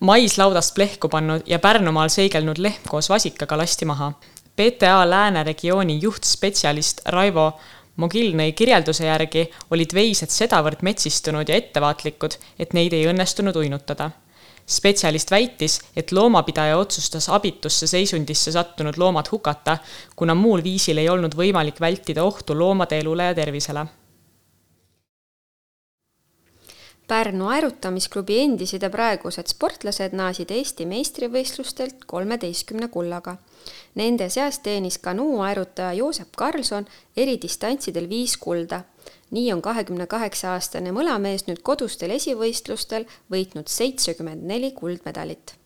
mais laudast plehku pannud ja Pärnumaal seigelnud lehm koos vasikaga lasti maha. PTA Lääne regiooni juhtspetsialist Raivo Mogilnõi kirjelduse järgi olid veised sedavõrd metsistunud ja ettevaatlikud, et neid ei õnnestunud uinutada. spetsialist väitis, et loomapidaja otsustas abitusse seisundisse sattunud loomad hukata, kuna muul viisil ei olnud võimalik vältida ohtu loomade elule ja tervisele Pärnu aerutamisklubi endised ja praegused sportlased naasid Eesti meistrivõistlustelt kolmeteistkümne kullaga. Nende seas teenis kanuuaerutaja Joosep Karlsson eridistantsidel viis kulda. nii on kahekümne kaheksa aastane mõlamees nüüd kodustel esivõistlustel võitnud seitsekümmend neli kuldmedalit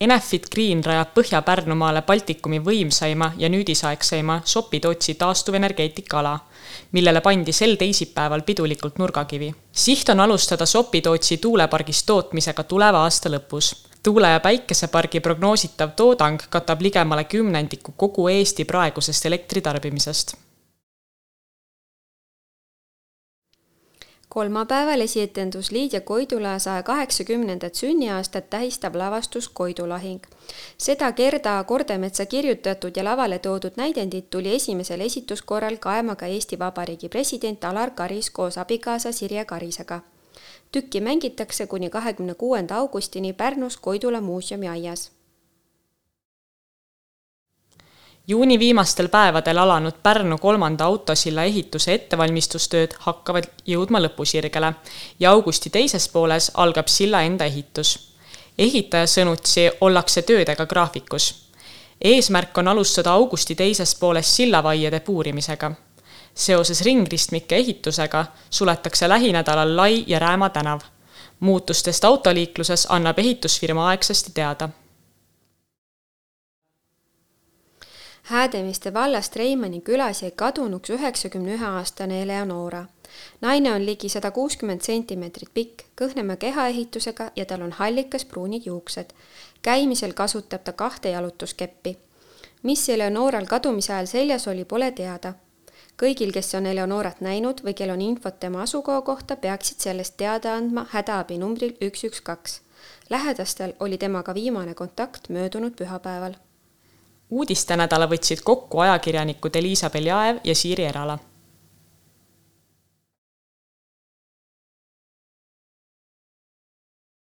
Enefit Green rajab Põhja-Pärnumaale Baltikumi võimsaima ja nüüdisaegseima Sopi-Tootsi taastuvenergeetika ala, millele pandi sel teisipäeval pidulikult nurgakivi. siht on alustada Sopi-Tootsi tuulepargis tootmisega tuleva aasta lõpus. tuule- ja päikesepargi prognoositav toodang katab ligemale kümnendiku kogu Eesti praegusest elektritarbimisest kolmapäeval esietendus Liidia Koidula saja kaheksakümnendat sünniaastat tähistav lavastus Koidulahing. seda Gerda Kordemetsa kirjutatud ja lavale toodud näidendit tuli esimesel esituskorral kaema ka Eesti Vabariigi president Alar Karis koos abikaasa Sirje Karisega. tükki mängitakse kuni kahekümne kuuenda augustini Pärnus Koidula muuseumi aias juuni viimastel päevadel alanud Pärnu kolmanda autosilla ehituse ettevalmistustööd hakkavad jõudma lõpusirgele ja augusti teises pooles algab silla enda ehitus. ehitaja sõnutsi ollakse töödega graafikus. eesmärk on alustada augusti teises pooles sillavaiede puurimisega. seoses ringristmike ehitusega suletakse lähinädalal Lai ja Rääma tänav. muutustest autoliikluses annab ehitusfirma aegsasti teada Häädemiste vallast Reimanni külas jäi kadunuks üheksakümne ühe aastane Eleonora. naine on ligi sada kuuskümmend sentimeetrit pikk, kõhnema kehaehitusega ja tal on hallikas pruunid juuksed. käimisel kasutab ta kahte jalutuskeppi. mis Eleonoral kadumise ajal seljas oli, pole teada. kõigil, kes on Eleonorat näinud või kel on infot tema asukoha kohta, peaksid sellest teada andma hädaabinumbril üks, üks, kaks. lähedastel oli temaga viimane kontakt möödunud pühapäeval uudistenädala võtsid kokku ajakirjanikud Elisa Beljaev ja Siiri Erala